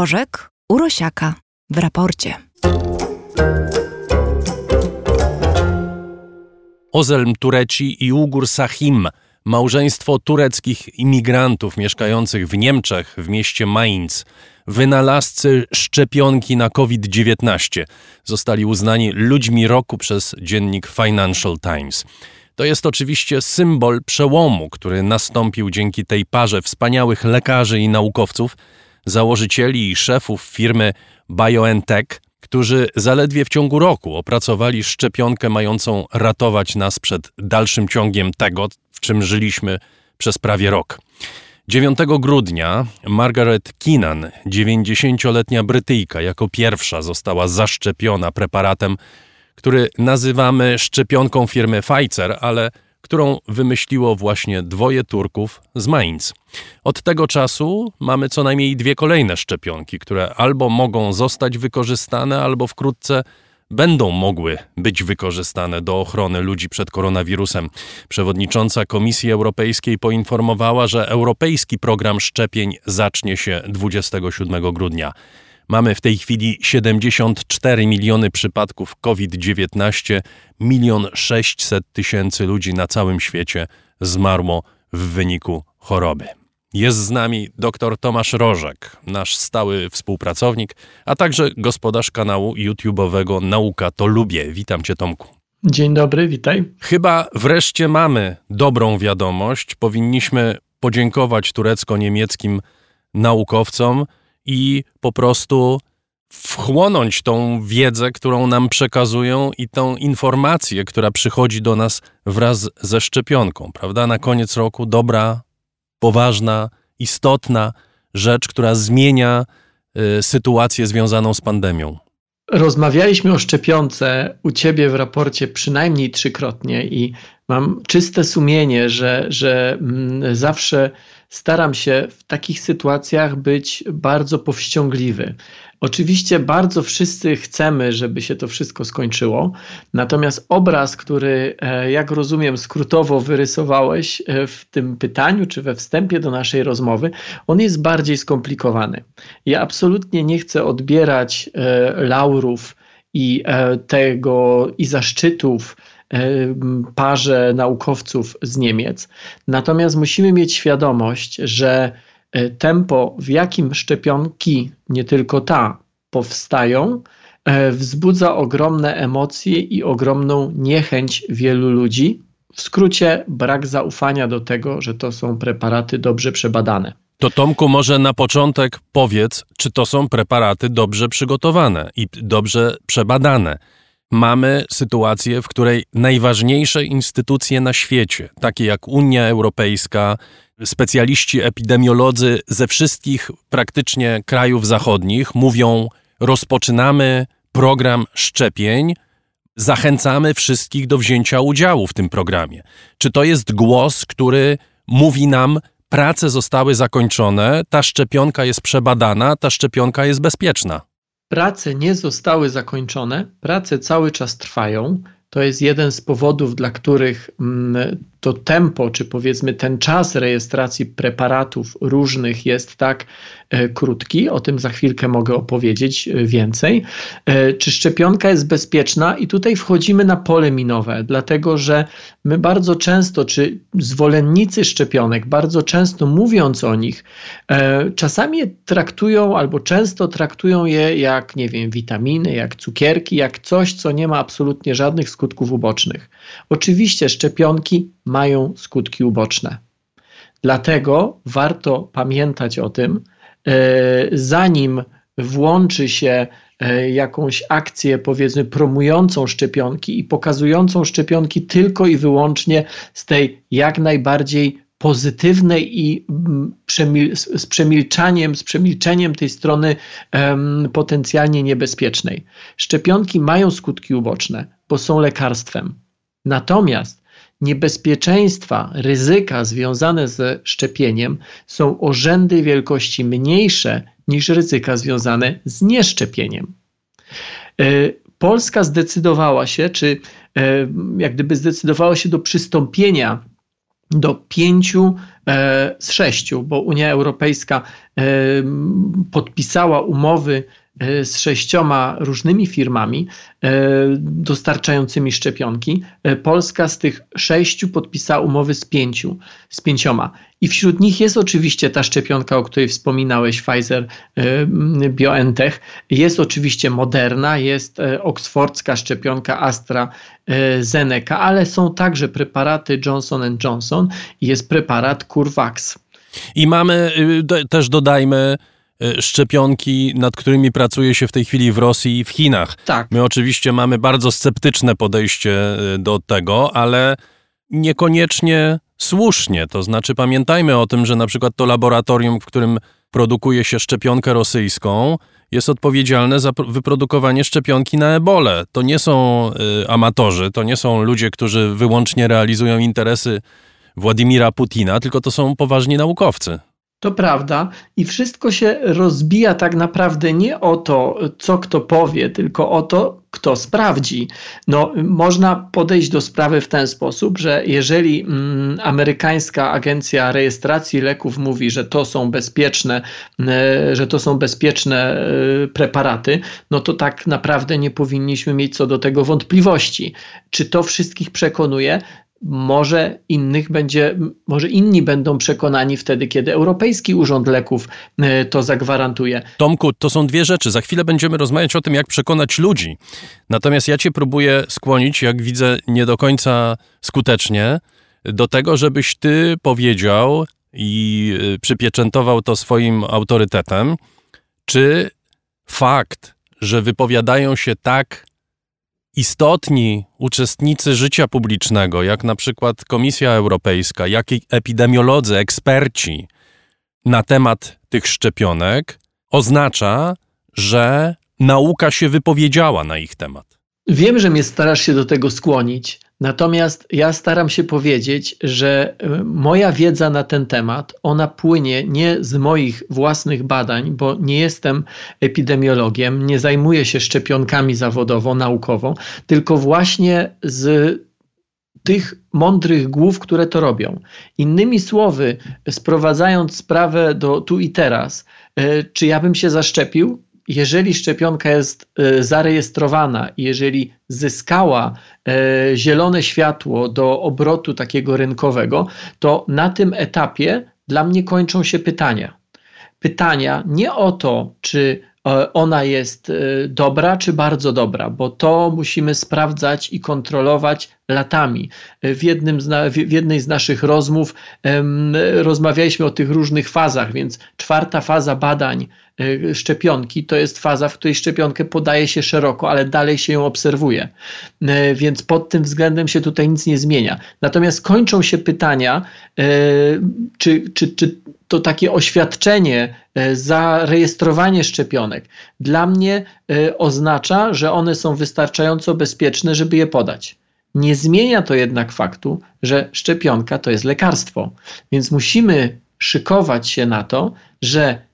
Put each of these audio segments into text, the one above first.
Rożek Urosiaka w raporcie. Ozelm Tureci i Ugur Sahim, małżeństwo tureckich imigrantów mieszkających w Niemczech w mieście Mainz, wynalazcy szczepionki na COVID-19, zostali uznani ludźmi roku przez dziennik Financial Times. To jest oczywiście symbol przełomu, który nastąpił dzięki tej parze wspaniałych lekarzy i naukowców, założycieli i szefów firmy BioNTech, którzy zaledwie w ciągu roku opracowali szczepionkę mającą ratować nas przed dalszym ciągiem tego, w czym żyliśmy przez prawie rok. 9 grudnia Margaret Keenan, 90-letnia Brytyjka, jako pierwsza została zaszczepiona preparatem, który nazywamy szczepionką firmy Pfizer, ale którą wymyśliło właśnie dwoje Turków z Mainz. Od tego czasu mamy co najmniej dwie kolejne szczepionki, które albo mogą zostać wykorzystane, albo wkrótce będą mogły być wykorzystane do ochrony ludzi przed koronawirusem. Przewodnicząca Komisji Europejskiej poinformowała, że europejski program szczepień zacznie się 27 grudnia. Mamy w tej chwili 74 miliony przypadków COVID-19, milion 600 tysięcy ludzi na całym świecie zmarło w wyniku choroby. Jest z nami dr Tomasz Rożek, nasz stały współpracownik, a także gospodarz kanału YouTube'owego Nauka to Lubię. Witam cię Tomku. Dzień dobry, witaj. Chyba wreszcie mamy dobrą wiadomość. Powinniśmy podziękować turecko-niemieckim naukowcom i po prostu wchłonąć tą wiedzę, którą nam przekazują i tą informację, która przychodzi do nas wraz ze szczepionką, prawda? Na koniec roku dobra, poważna, istotna rzecz, która zmienia y, sytuację związaną z pandemią. Rozmawialiśmy o szczepionce u ciebie w raporcie przynajmniej trzykrotnie i mam czyste sumienie, że, że mm, zawsze staram się w takich sytuacjach być bardzo powściągliwy. Oczywiście bardzo wszyscy chcemy, żeby się to wszystko skończyło, natomiast obraz, który, e, jak rozumiem, skrótowo wyrysowałeś e, w tym pytaniu czy we wstępie do naszej rozmowy, on jest bardziej skomplikowany. Ja absolutnie nie chcę odbierać e, laurów i tego i zaszczytów parze naukowców z Niemiec. Natomiast musimy mieć świadomość, że e, tempo, w jakim szczepionki, nie tylko ta, powstają, e, wzbudza ogromne emocje i ogromną niechęć wielu ludzi. W skrócie, brak zaufania do tego, że to są preparaty dobrze przebadane. To Tomku, może na początek powiedz, czy to są preparaty dobrze przygotowane i dobrze przebadane mamy sytuację, w której najważniejsze instytucje na świecie, takie jak Unia Europejska, specjaliści epidemiolodzy ze wszystkich praktycznie krajów zachodnich mówią: rozpoczynamy program szczepień, zachęcamy wszystkich do wzięcia udziału w tym programie. Czy to jest głos, który mówi nam, prace zostały zakończone, ta szczepionka jest przebadana, ta szczepionka jest bezpieczna? Prace nie zostały zakończone, prace cały czas trwają. To jest jeden z powodów, dla których mm, to tempo, czy powiedzmy ten czas rejestracji preparatów różnych jest tak e, krótki. O tym za chwilkę mogę opowiedzieć e, więcej. E, czy szczepionka jest bezpieczna? I tutaj wchodzimy na pole minowe, dlatego że my bardzo często, czy zwolennicy szczepionek, bardzo często mówiąc o nich, czasami traktują albo często traktują je jak, nie wiem, witaminy, jak cukierki, jak coś, co nie ma absolutnie żadnych skutków ubocznych. Oczywiście szczepionki mają skutki uboczne. Dlatego warto pamiętać o tym, e, zanim włączy się e, jakąś akcję, powiedzmy, promującą szczepionki i pokazującą szczepionki tylko i wyłącznie z tej jak najbardziej pozytywnej i mm, przemil z przemilczaniem, z przemilczeniem tej strony potencjalnie niebezpiecznej. Szczepionki mają skutki uboczne, bo są lekarstwem. Natomiast niebezpieczeństwa, ryzyka związane ze szczepieniem są o rzędy wielkości mniejsze niż ryzyka związane z nieszczepieniem. E, Polska zdecydowała się, czy e, jak gdyby zdecydowała się do przystąpienia do pięciu e, z sześciu, bo Unia Europejska podpisała umowy z sześcioma różnymi firmami e, dostarczającymi szczepionki. E, Polska z tych sześciu podpisała umowy z pięciu, z pięcioma. I wśród nich jest oczywiście ta szczepionka, o której wspominałeś, Pfizer BioNTech. Jest oczywiście Moderna, jest oksfordzka szczepionka AstraZeneca, ale są także preparaty Johnson Johnson i jest preparat CureVax. I mamy, y, też dodajmy, E, szczepionki, nad którymi pracuje się w tej chwili w Rosji i w Chinach. Tak. My oczywiście mamy bardzo sceptyczne podejście e, do tego, ale niekoniecznie słusznie. To znaczy pamiętajmy o tym, że na przykład to laboratorium, w którym produkuje się szczepionkę rosyjską, jest odpowiedzialne za wyprodukowanie szczepionki na ebolę. To nie są y, amatorzy, to nie są ludzie, którzy wyłącznie realizują interesy Władimira Putina, tylko to są poważni naukowcy. To prawda, i wszystko się rozbija tak naprawdę nie o to, co kto powie, tylko o to, kto sprawdzi. No, można podejść do sprawy w ten sposób, że jeżeli mm, amerykańska agencja rejestracji leków mówi, że to są bezpieczne, e, że to są bezpieczne e, preparaty, no to tak naprawdę nie powinniśmy mieć co do tego wątpliwości. Czy to wszystkich przekonuje? Może innych będzie, może inni będą przekonani wtedy, kiedy Europejski Urząd Leków e, to zagwarantuje. Tomku, to są dwie rzeczy. Za chwilę będziemy rozmawiać o tym, jak przekonać ludzi. Natomiast ja cię próbuję skłonić, jak widzę, nie do końca skutecznie, do tego, żebyś ty powiedział i e, przypieczętował to swoim autorytetem, czy fakt, że wypowiadają się tak istotni uczestnicy życia publicznego, jak na przykład Komisja Europejska, jak epidemiolodzy, eksperci na temat tych szczepionek, oznacza, że nauka się wypowiedziała na ich temat. Wiem, że mnie starasz się do tego skłonić, natomiast ja staram się powiedzieć, że e, moja wiedza na ten temat, ona płynie nie z moich własnych badań, bo nie jestem epidemiologiem, nie zajmuję się szczepionkami zawodowo, naukowo, tylko właśnie z tych mądrych głów, które to robią. Innymi słowy, sprowadzając sprawę do tu i teraz, e, czy ja bym się zaszczepił? Jeżeli szczepionka jest e, zarejestrowana i jeżeli zyskała e, zielone światło do obrotu takiego rynkowego, to na tym etapie dla mnie kończą się pytania. Pytania nie o to, czy e, ona jest dobra czy bardzo dobra, bo to musimy sprawdzać i kontrolować latami. W, jednym z, w jednej z naszych rozmów rozmawialiśmy o tych różnych fazach, więc czwarta faza badań E, szczepionki to jest faza, w której szczepionkę podaje się szeroko, ale dalej się ją obserwuje. E, więc pod tym względem się tutaj nic nie zmienia. Natomiast kończą się pytania, e, czy, czy, czy to takie oświadczenie, zarejestrowanie szczepionek dla mnie oznacza, że one są wystarczająco bezpieczne, żeby je podać. Nie zmienia to jednak faktu, że szczepionka to jest lekarstwo. Więc musimy szykować się na to, że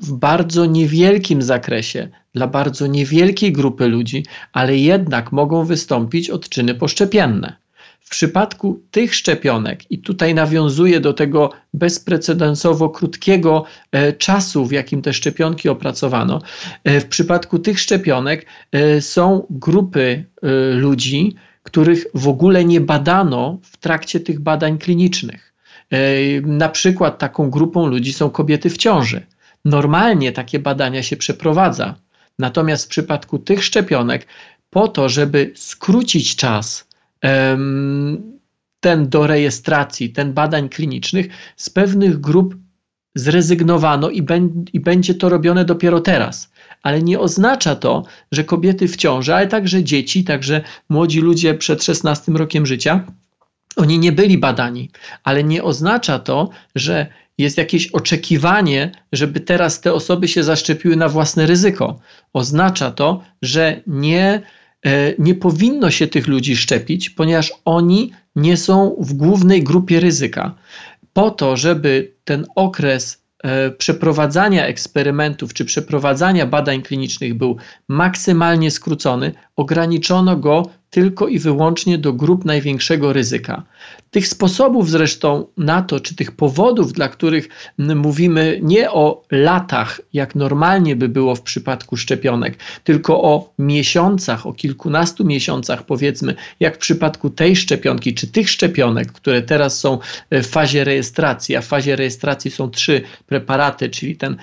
w bardzo niewielkim zakresie, dla bardzo niewielkiej grupy ludzi, ale jednak mogą wystąpić odczyny poszczepienne. W przypadku tych szczepionek, i tutaj nawiązuję do tego bezprecedensowo krótkiego e, czasu, w jakim te szczepionki opracowano, e, w przypadku tych szczepionek e, są grupy ludzi, których w ogóle nie badano w trakcie tych badań klinicznych. Na przykład taką grupą ludzi są kobiety w ciąży. Normalnie takie badania się przeprowadza. Natomiast w przypadku tych szczepionek, po to, żeby skrócić czas ten do rejestracji, ten badań klinicznych, z pewnych grup zrezygnowano i, i będzie to robione dopiero teraz. Ale nie oznacza to, że kobiety w ciąży, ale także dzieci, także młodzi ludzie przed 16 rokiem życia, oni nie byli badani, ale nie oznacza to, że jest jakieś oczekiwanie, żeby teraz te osoby się zaszczepiły na własne ryzyko. Oznacza to, że nie, e, nie powinno się tych ludzi szczepić, ponieważ oni nie są w głównej grupie ryzyka. Po to, żeby ten okres przeprowadzania eksperymentów czy przeprowadzania badań klinicznych był maksymalnie skrócony, ograniczono go tylko i wyłącznie do grup największego ryzyka. Tych sposobów zresztą na to, czy tych powodów, dla których mówimy nie o latach, jak normalnie by było w przypadku szczepionek, tylko o miesiącach, o kilkunastu miesiącach, powiedzmy, jak w przypadku tej szczepionki, czy tych szczepionek, które teraz są w fazie rejestracji, a w fazie rejestracji są trzy preparaty, czyli ten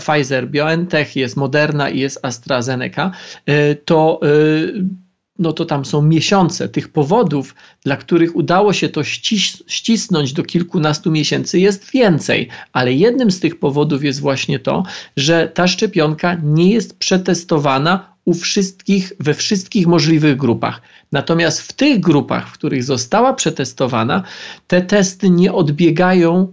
Pfizer BioNTech, jest Moderna i jest AstraZeneca, e, to e, no to tam są miesiące. Tych powodów, dla których udało się to ścis ścisnąć do kilkunastu miesięcy, jest więcej, ale jednym z tych powodów jest właśnie to, że ta szczepionka nie jest przetestowana u wszystkich, we wszystkich możliwych grupach. Natomiast w tych grupach, w których została przetestowana, te testy nie odbiegają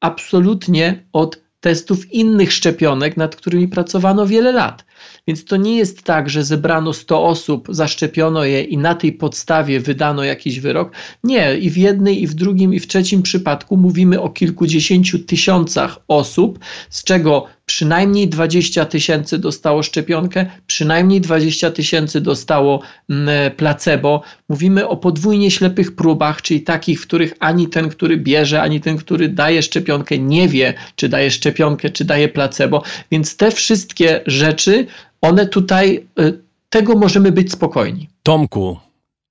absolutnie od testów innych szczepionek, nad którymi pracowano wiele lat. Więc to nie jest tak, że zebrano 100 osób, zaszczepiono je i na tej podstawie wydano jakiś wyrok. Nie, i w jednej, i w drugim, i w trzecim przypadku mówimy o kilkudziesięciu tysiącach osób, z czego przynajmniej 20 tysięcy dostało szczepionkę, przynajmniej 20 tysięcy dostało mm, placebo. Mówimy o podwójnie ślepych próbach, czyli takich, w których ani ten, który bierze, ani ten, który daje szczepionkę, nie wie, czy daje szczepionkę, czy daje placebo. Więc te wszystkie rzeczy one tutaj, y, tego możemy być spokojni. Tomku,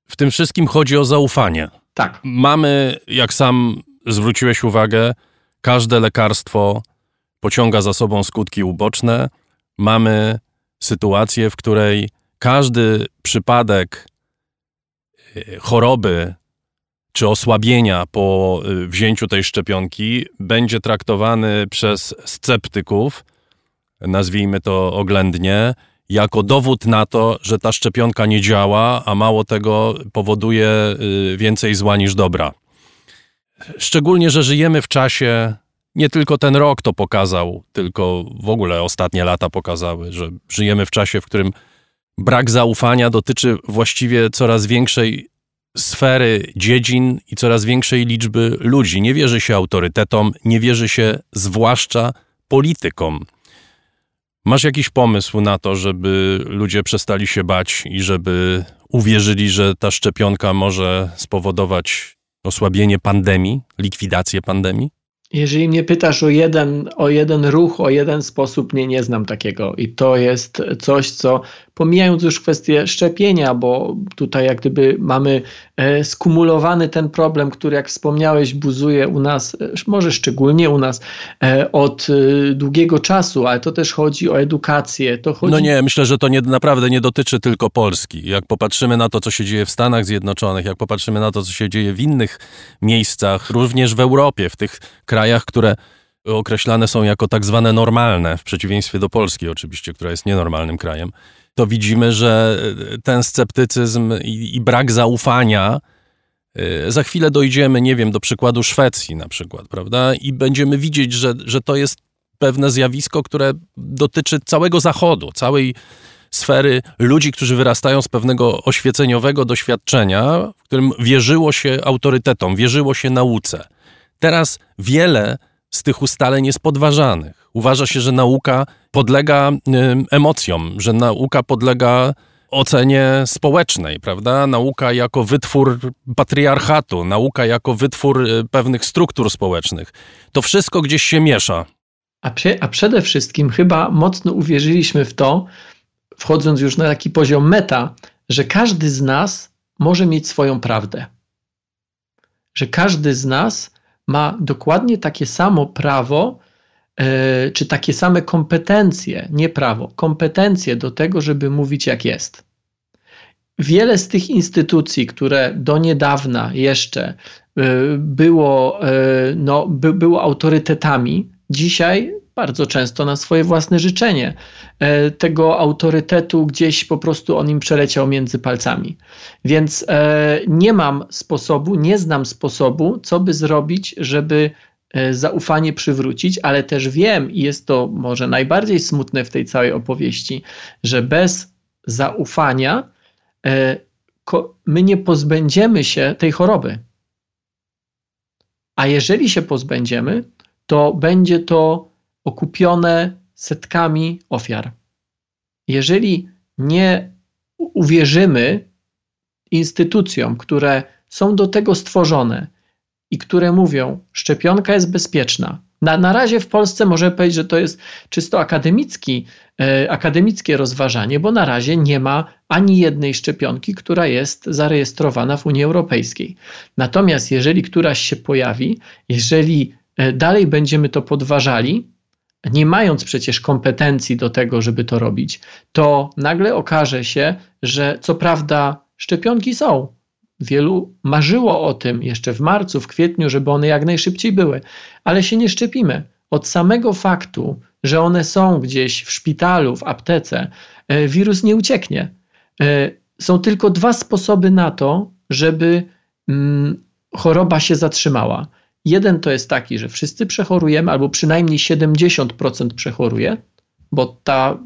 w tym wszystkim chodzi o zaufanie. Tak. Mamy, jak sam zwróciłeś uwagę, każde lekarstwo pociąga za sobą skutki uboczne. Mamy sytuację, w której każdy przypadek y, choroby czy osłabienia po y, wzięciu tej szczepionki będzie traktowany przez sceptyków nazwijmy to oględnie, jako dowód na to, że ta szczepionka nie działa, a mało tego powoduje y, więcej zła niż dobra. Szczególnie, że żyjemy w czasie, nie tylko ten rok to pokazał, tylko w ogóle ostatnie lata pokazały, że żyjemy w czasie, w którym brak zaufania dotyczy właściwie coraz większej sfery dziedzin i coraz większej liczby ludzi. Nie wierzy się autorytetom, nie wierzy się zwłaszcza politykom. Masz jakiś pomysł na to, żeby ludzie przestali się bać i żeby uwierzyli, że ta szczepionka może spowodować osłabienie pandemii, likwidację pandemii? Jeżeli mnie pytasz o jeden, o jeden ruch, o jeden sposób, nie, nie znam takiego. I to jest coś, co pomijając już kwestię szczepienia, bo tutaj jak gdyby mamy skumulowany ten problem, który jak wspomniałeś buzuje u nas, e, może szczególnie u nas e, od długiego czasu, ale to też chodzi o edukację. To chodzi... No nie, myślę, że to nie, naprawdę nie dotyczy tylko Polski. Jak popatrzymy na to, co się dzieje w Stanach Zjednoczonych, jak popatrzymy na to, co się dzieje w innych miejscach, również w Europie, w tych krajach, które określane są jako tak zwane normalne, w przeciwieństwie do Polski oczywiście, która jest nienormalnym krajem, to widzimy, że ten sceptycyzm i, i brak zaufania, y, za chwilę dojdziemy, nie wiem, do przykładu Szwecji na przykład, prawda? I będziemy widzieć, że, że to jest pewne zjawisko, które dotyczy całego Zachodu, całej sfery ludzi, którzy wyrastają z pewnego oświeceniowego doświadczenia, w którym wierzyło się autorytetom, wierzyło się nauce. Teraz wiele z tych ustaleń jest podważanych. Uważa się, że nauka podlega emocjom, że nauka podlega ocenie społecznej, prawda? Nauka jako wytwór patriarchatu, nauka jako wytwór y, pewnych struktur społecznych. To wszystko gdzieś się miesza. A, a przede wszystkim chyba mocno uwierzyliśmy w to, wchodząc już na taki poziom meta, że każdy z nas może mieć swoją prawdę. Że każdy z nas ma dokładnie takie samo prawo, e, czy takie same kompetencje, nie prawo, kompetencje do tego, żeby mówić jak jest. Wiele z tych instytucji, które do niedawna jeszcze e, było, e, no, by, było autorytetami, dzisiaj bardzo często na swoje własne życzenie. E, tego autorytetu gdzieś po prostu on im przeleciał między palcami. Więc e, nie mam sposobu, nie znam sposobu, co by zrobić, żeby e, zaufanie przywrócić, ale też wiem, i jest to może najbardziej smutne w tej całej opowieści, że bez zaufania my nie pozbędziemy się tej choroby. A jeżeli się pozbędziemy, to będzie to okupione setkami ofiar. Jeżeli nie uwierzymy instytucjom, które są do tego stworzone i które mówią, szczepionka jest bezpieczna. Na, na razie w Polsce możemy powiedzieć, że to jest czysto akademicki, e, akademickie rozważanie, bo na razie nie ma ani jednej szczepionki, która jest zarejestrowana w Unii Europejskiej. Natomiast jeżeli któraś się pojawi, jeżeli e, dalej będziemy to podważali, nie mając przecież kompetencji do tego, żeby to robić, to nagle okaże się, że co prawda szczepionki są. Wielu marzyło o tym jeszcze w marcu, w kwietniu, żeby one jak najszybciej były, ale się nie szczepimy. Od samego faktu, że one są gdzieś w szpitalu, w aptece, e, wirus nie ucieknie. E, są tylko dwa sposoby na to, żeby mm, choroba się zatrzymała. Jeden to jest taki, że wszyscy przechorujemy, albo przynajmniej 70% przechoruje, bo ta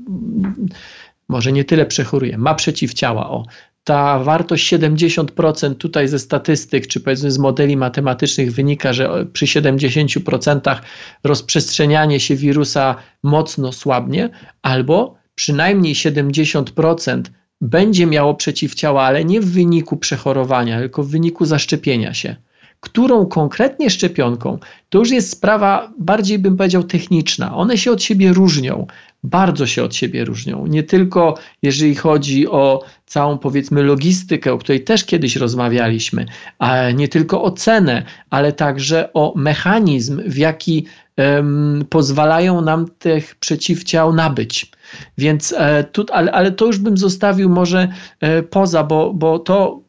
może nie tyle przechoruje, ma przeciwciała. O, ta wartość 70% tutaj ze statystyk, czy powiedzmy z modeli matematycznych wynika, że przy 70% rozprzestrzenianie się wirusa mocno słabnie, albo przynajmniej 70% będzie miało przeciwciała, ale nie w wyniku przechorowania, tylko w wyniku zaszczepienia się którą konkretnie szczepionką, to już jest sprawa bardziej bym powiedział techniczna. One się od siebie różnią, bardzo się od siebie różnią. Nie tylko jeżeli chodzi o całą powiedzmy logistykę, o której też kiedyś rozmawialiśmy, a nie tylko o cenę, ale także o mechanizm, w jaki um, pozwalają nam tych przeciwciał nabyć. Więc e, tu, ale, ale to już bym zostawił może e, poza, bo, bo to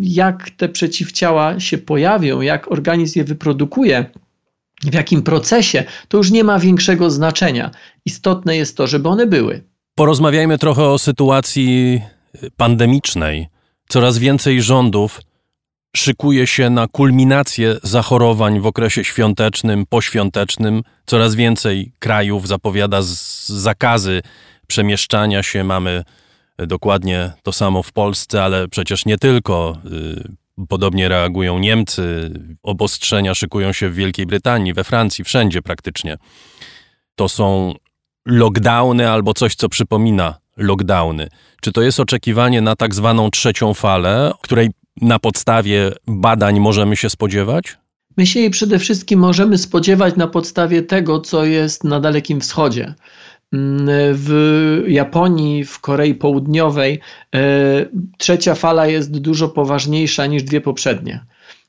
jak te przeciwciała się pojawią, jak organizm je wyprodukuje, w jakim procesie, to już nie ma większego znaczenia. Istotne jest to, żeby one były. Porozmawiajmy trochę o sytuacji pandemicznej. Coraz więcej rządów szykuje się na kulminację zachorowań w okresie świątecznym, poświątecznym. Coraz więcej krajów zapowiada zakazy przemieszczania się. Mamy dokładnie to samo w Polsce, ale przecież nie tylko. Y, podobnie reagują Niemcy, obostrzenia szykują się w Wielkiej Brytanii, we Francji, wszędzie praktycznie. To są lockdowny albo coś, co przypomina lockdowny. Czy to jest oczekiwanie na tak zwaną trzecią falę, której na podstawie badań możemy się spodziewać? My się jej przede wszystkim możemy spodziewać na podstawie tego, co jest na Dalekim Wschodzie. Mm, w Japonii, w Korei Południowej e, trzecia fala jest dużo poważniejsza niż dwie poprzednie.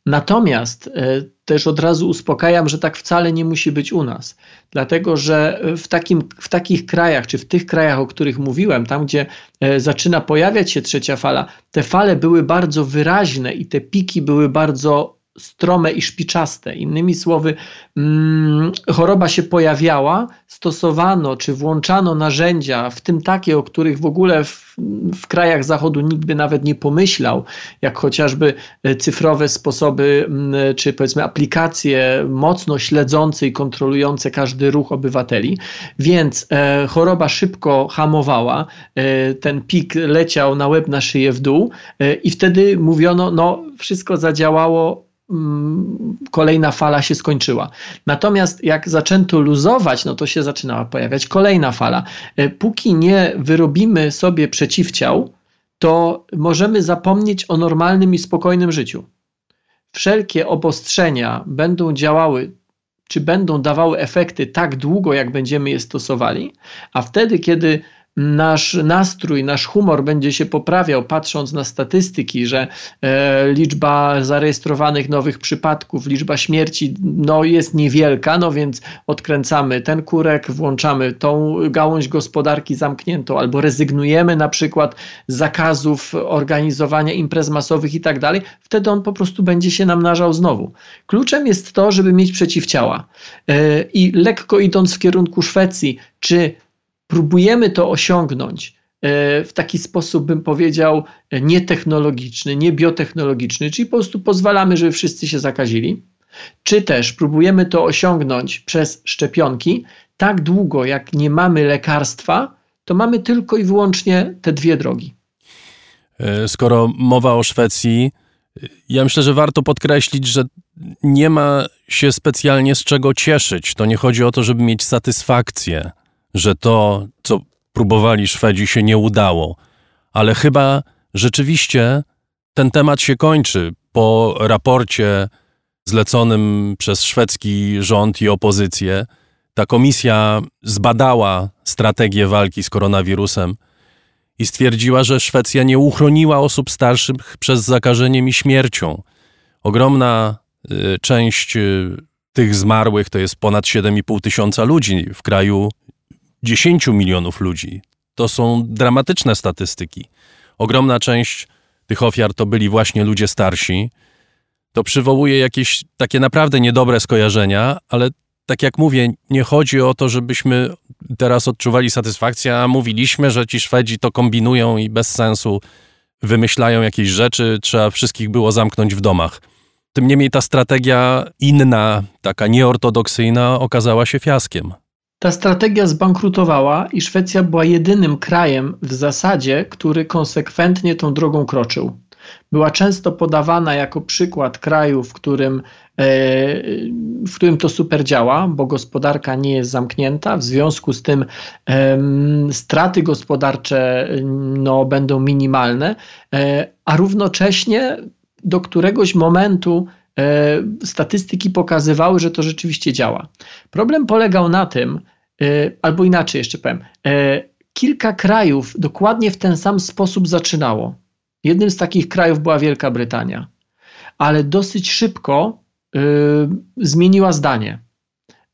Natomiast e, też od razu uspokajam, że tak wcale nie musi być u nas, dlatego że w, takim, w takich krajach, czy w tych krajach, o których mówiłem, tam gdzie e, zaczyna pojawiać się trzecia fala, te fale były bardzo wyraźne i te piki były bardzo strome i szpiczaste. Innymi słowy, mm, choroba się pojawiała, stosowano czy włączano narzędzia, w tym takie, o których w ogóle w, w krajach zachodu nikt by nawet nie pomyślał, jak chociażby e, cyfrowe sposoby, mm, czy powiedzmy aplikacje mocno śledzące i kontrolujące każdy ruch obywateli. Więc e, choroba szybko hamowała, e, ten pik leciał na łeb, na szyję w dół e, i wtedy mówiono, no wszystko zadziałało kolejna fala się skończyła. Natomiast jak zaczęto luzować, no to się zaczynała pojawiać kolejna fala. E, póki nie wyrobimy sobie przeciwciał, to możemy zapomnieć o normalnym i spokojnym życiu. Wszelkie obostrzenia będą działały, czy będą dawały efekty tak długo, jak będziemy je stosowali, a wtedy, kiedy nasz nastrój, nasz humor będzie się poprawiał, patrząc na statystyki, że e, liczba zarejestrowanych nowych przypadków, liczba śmierci no, jest niewielka, no więc odkręcamy ten kurek, włączamy tą gałąź gospodarki zamkniętą, albo rezygnujemy na przykład z zakazów organizowania imprez masowych i tak dalej, wtedy on po prostu będzie się namnażał znowu. Kluczem jest to, żeby mieć przeciwciała. E, I lekko idąc w kierunku Szwecji, czy próbujemy to osiągnąć e, w taki sposób, bym powiedział, nietechnologiczny, nie biotechnologiczny, czyli po prostu pozwalamy, żeby wszyscy się zakazili, czy też próbujemy to osiągnąć przez szczepionki, tak długo jak nie mamy lekarstwa, to mamy tylko i wyłącznie te dwie drogi. E, skoro mowa o Szwecji, ja myślę, że warto podkreślić, że nie ma się specjalnie z czego cieszyć. To nie chodzi o to, żeby mieć satysfakcję że to, co próbowali Szwedzi, się nie udało, ale chyba rzeczywiście ten temat się kończy po raporcie zleconym przez szwedzki rząd i opozycję. Ta komisja zbadała strategię walki z koronawirusem i stwierdziła, że Szwecja nie uchroniła osób starszych przed zakażeniem i śmiercią. Ogromna y, część y, tych zmarłych to jest ponad 7,5 tysiąca ludzi w kraju 10 milionów ludzi. To są dramatyczne statystyki. Ogromna część tych ofiar to byli właśnie ludzie starsi. To przywołuje jakieś takie naprawdę niedobre skojarzenia, ale tak jak mówię, nie chodzi o to, żebyśmy teraz odczuwali satysfakcję, a mówiliśmy, że ci Szwedzi to kombinują i bez sensu wymyślają jakieś rzeczy, trzeba wszystkich było zamknąć w domach. Tym niemniej ta strategia inna, taka nieortodoksyjna, okazała się fiaskiem. Ta strategia zbankrutowała i Szwecja była jedynym krajem w zasadzie, który konsekwentnie tą drogą kroczył. Była często podawana jako przykład kraju, w którym, e, w którym to super działa, bo gospodarka nie jest zamknięta, w związku z tym straty gospodarcze no, będą minimalne, e, a równocześnie do któregoś momentu statystyki pokazywały, że to rzeczywiście działa. Problem polegał na tym, e, albo inaczej jeszcze powiem, e, kilka krajów dokładnie w ten sam sposób zaczynało. Jednym z takich krajów była Wielka Brytania, ale dosyć szybko zmieniła zdanie.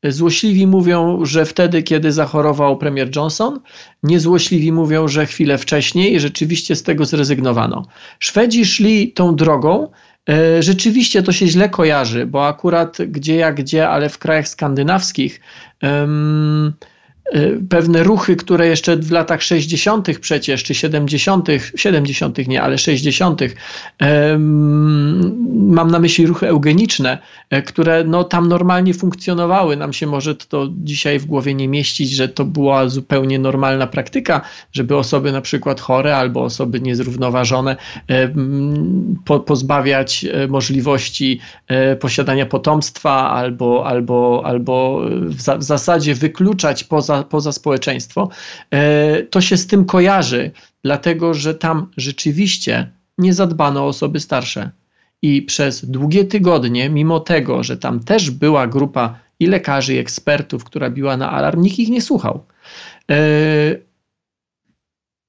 Złośliwi mówią, że wtedy, kiedy zachorował premier Johnson, niezłośliwi mówią, że chwilę wcześniej rzeczywiście z tego zrezygnowano. Szwedzi szli tą drogą. E, rzeczywiście to się źle kojarzy, bo akurat gdzie jak gdzie, ale w krajach skandynawskich. Pewne ruchy, które jeszcze w latach 60. przecież, czy 70., 70. nie, ale 60., mam na myśli ruchy eugeniczne, e, które no, tam normalnie funkcjonowały. Nam się może to dzisiaj w głowie nie mieścić, że to była zupełnie normalna praktyka, żeby osoby na przykład chore albo osoby niezrównoważone pozbawiać e, możliwości e, posiadania potomstwa albo, albo, albo w zasadzie wykluczać poza poza, społeczeństwo, e, to się z tym kojarzy, dlatego że tam rzeczywiście nie zadbano o osoby starsze. I przez długie tygodnie, mimo tego, że tam też była grupa i lekarzy, i ekspertów, która biła na alarm, nikt ich nie słuchał. E,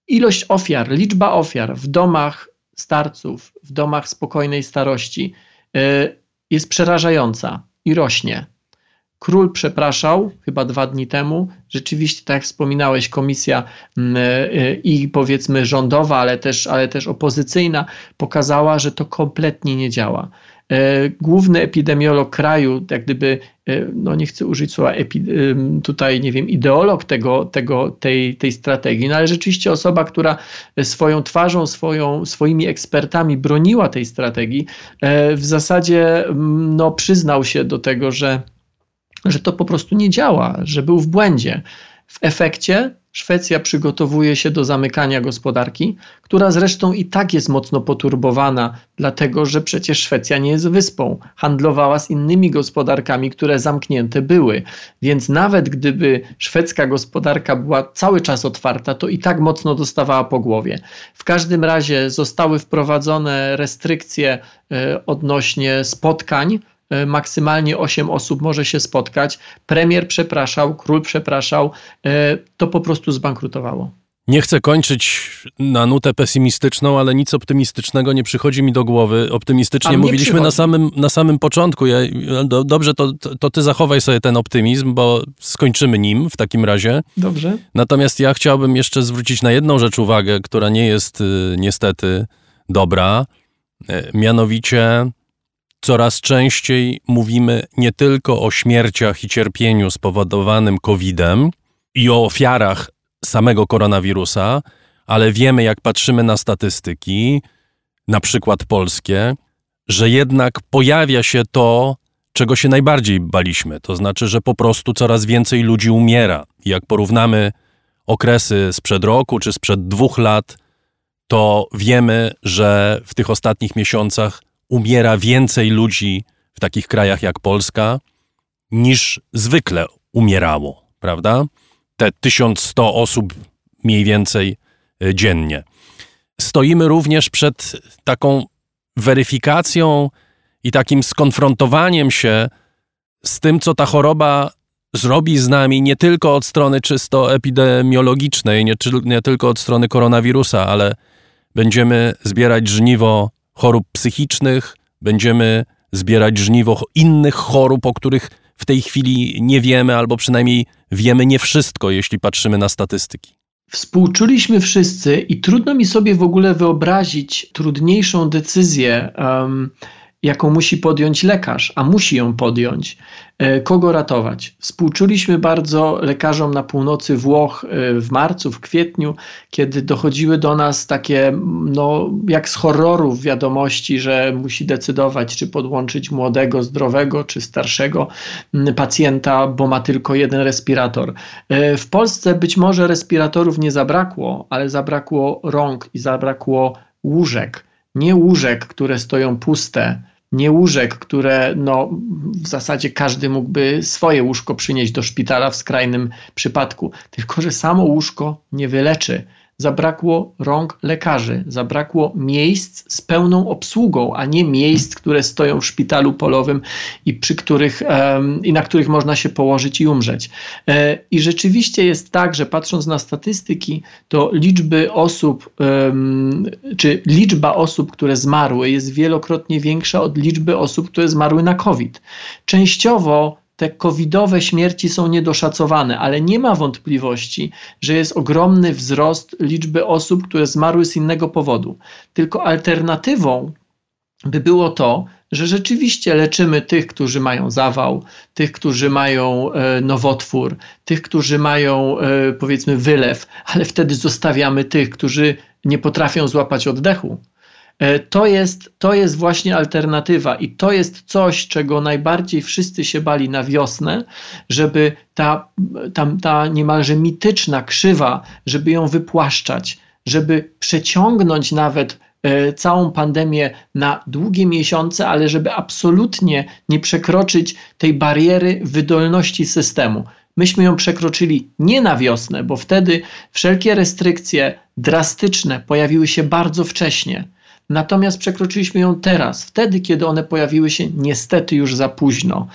ilość ofiar, liczba ofiar w domach starców, w domach spokojnej starości e, jest przerażająca i rośnie. Król przepraszał chyba dwa dni temu. Rzeczywiście, tak jak wspominałeś, komisja mm, e, i powiedzmy rządowa, ale też, ale też opozycyjna pokazała, że to kompletnie nie działa. E, główny epidemiolog kraju, jak gdyby, e, no nie chcę użyć słowa tutaj, nie wiem, ideolog tego, tego, tej, tej strategii, no ale rzeczywiście osoba, która swoją twarzą, swoją, swoimi ekspertami broniła tej strategii, w zasadzie no, przyznał się do tego, że że to po prostu nie działa, że był w błędzie. W efekcie Szwecja przygotowuje się do zamykania gospodarki, która zresztą i tak jest mocno poturbowana, dlatego że przecież Szwecja nie jest wyspą. Handlowała z innymi gospodarkami, które zamknięte były. Więc nawet gdyby szwedzka gospodarka była cały czas otwarta, to i tak mocno dostawała po głowie. W każdym razie zostały wprowadzone restrykcje e, odnośnie spotkań maksymalnie 8 osób może się spotkać. Premier przepraszał, król przepraszał, e, to po prostu zbankrutowało. Nie chcę kończyć na nutę pesymistyczną, ale nic optymistycznego nie przychodzi mi do głowy. Optymistycznie mówiliśmy na samym, na samym początku. Ja, do, dobrze, to, to ty zachowaj sobie ten optymizm, bo skończymy nim w takim razie. Dobrze. Natomiast ja chciałbym jeszcze zwrócić na jedną rzecz uwagę, która nie jest y, niestety dobra. Y, mianowicie Coraz częściej mówimy nie tylko o śmierciach i cierpieniu spowodowanym COVID-em i o ofiarach samego koronawirusa, ale wiemy, jak patrzymy na statystyki, na przykład polskie, że jednak pojawia się to, czego się najbardziej baliśmy. To znaczy, że po prostu coraz więcej ludzi umiera. Jak porównamy okresy sprzed roku czy sprzed dwóch lat, to wiemy, że w tych ostatnich miesiącach umiera więcej ludzi w takich krajach jak Polska niż zwykle umierało, prawda? Te 1100 osób mniej więcej e, dziennie. Stoimy również przed taką weryfikacją i takim skonfrontowaniem się z tym, co ta choroba zrobi z nami nie tylko od strony czysto epidemiologicznej, nie, nie tylko od strony koronawirusa, ale będziemy zbierać żniwo chorób psychicznych, będziemy zbierać żniwo innych chorób, o których w tej chwili nie wiemy, albo przynajmniej wiemy nie wszystko, jeśli patrzymy na statystyki. Współczuliśmy wszyscy i trudno mi sobie w ogóle wyobrazić trudniejszą decyzję. Um, jaką musi podjąć lekarz, a musi ją podjąć. E, kogo ratować? Współczuliśmy bardzo lekarzom na północy Włoch e, w marcu, w kwietniu, kiedy dochodziły do nas takie, no, jak z horrorów wiadomości, że musi decydować, czy podłączyć młodego, zdrowego, czy starszego pacjenta, bo ma tylko jeden respirator. E, w Polsce być może respiratorów nie zabrakło, ale zabrakło rąk i zabrakło łóżek. Nie łóżek, które stoją puste, nie łóżek, które no, w zasadzie każdy mógłby swoje łóżko przynieść do szpitala w skrajnym przypadku, tylko że samo łóżko nie wyleczy zabrakło rąk lekarzy, zabrakło miejsc z pełną obsługą, a nie miejsc, które stoją w szpitalu polowym i przy których i na których można się położyć i umrzeć. E, I rzeczywiście jest tak, że patrząc na statystyki, to liczby osób, czy liczba osób, które zmarły, jest wielokrotnie większa od liczby osób, które zmarły na COVID. Częściowo te covidowe śmierci są niedoszacowane, ale nie ma wątpliwości, że jest ogromny wzrost liczby osób, które zmarły z innego powodu. Tylko alternatywą by było to, że rzeczywiście leczymy tych, którzy mają zawał, tych, którzy mają e, nowotwór, tych, którzy mają e, powiedzmy wylew, ale wtedy zostawiamy tych, którzy nie potrafią złapać oddechu to jest, to jest właśnie alternatywa i to jest coś, czego najbardziej wszyscy się bali na wiosnę, żeby ta, ta, ta niemalże mityczna krzywa, żeby ją wypłaszczać, żeby przeciągnąć nawet e, całą pandemię na długie miesiące, ale żeby absolutnie nie przekroczyć tej bariery wydolności systemu. Myśmy ją przekroczyli nie na wiosnę, bo wtedy wszelkie restrykcje drastyczne pojawiły się bardzo wcześnie. Natomiast przekroczyliśmy ją teraz, wtedy, kiedy one pojawiły się niestety już za późno.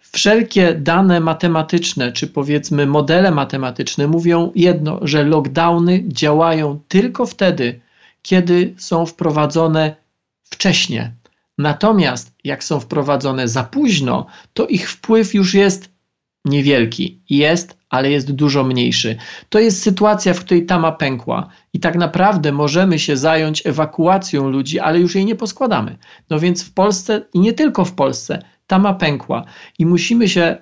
Wszelkie dane matematyczne, czy powiedzmy modele matematyczne mówią jedno, że lockdowny działają tylko wtedy, kiedy są wprowadzone wcześnie. Natomiast jak są wprowadzone za późno, to ich wpływ już jest niewielki. Jest, ale jest dużo mniejszy. To jest sytuacja, w której tama pękła i tak naprawdę możemy się zająć ewakuacją ludzi, ale już jej nie poskładamy. No więc w Polsce i nie tylko w Polsce tama pękła i musimy się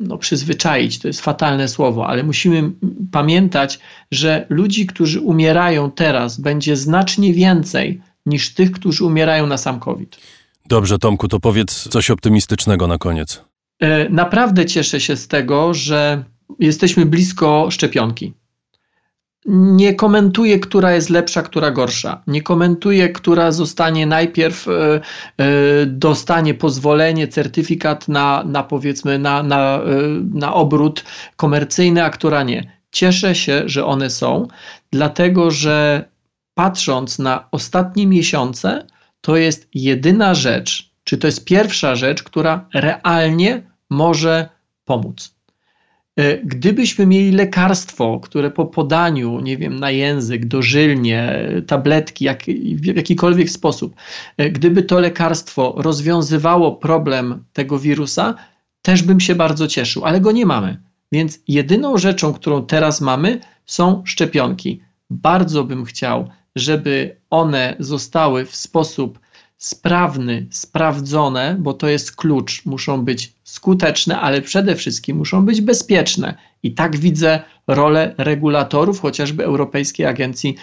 no, przyzwyczaić, to jest fatalne słowo, ale musimy pamiętać, że ludzi, którzy umierają teraz, będzie znacznie więcej niż tych, którzy umierają na sam COVID. Dobrze, Tomku, to powiedz coś optymistycznego na koniec. E, naprawdę cieszę się z tego, że jesteśmy blisko szczepionki. Nie komentuję, która jest lepsza, która gorsza. Nie komentuję, która zostanie najpierw, e, e, dostanie pozwolenie, certyfikat na, na powiedzmy, na, na, na obrót komercyjny, a która nie. Cieszę się, że one są, dlatego że patrząc na ostatnie miesiące, to jest jedyna rzecz, czy to jest pierwsza rzecz, która realnie może pomóc. E, gdybyśmy mieli lekarstwo, które po podaniu, nie wiem, na język, dożylnie, tabletki, jak, w jakikolwiek sposób, e, gdyby to lekarstwo rozwiązywało problem tego wirusa, też bym się bardzo cieszył, ale go nie mamy. Więc jedyną rzeczą, którą teraz mamy, są szczepionki. Bardzo bym chciał, żeby one zostały w sposób sprawny, sprawdzone, bo to jest klucz, muszą być skuteczne, ale przede wszystkim muszą być bezpieczne. I tak widzę rolę regulatorów, chociażby Europejskiej Agencji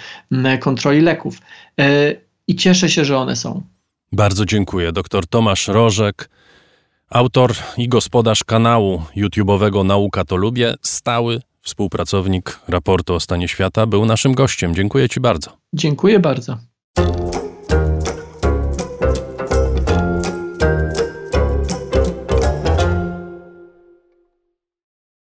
Kontroli Leków. E, I cieszę się, że one są. Bardzo dziękuję. Dr Tomasz Rożek, autor i gospodarz kanału YouTube'owego Nauka to Lubię, stały współpracownik raportu o stanie świata, był naszym gościem. Dziękuję Ci bardzo. Dziękuję bardzo.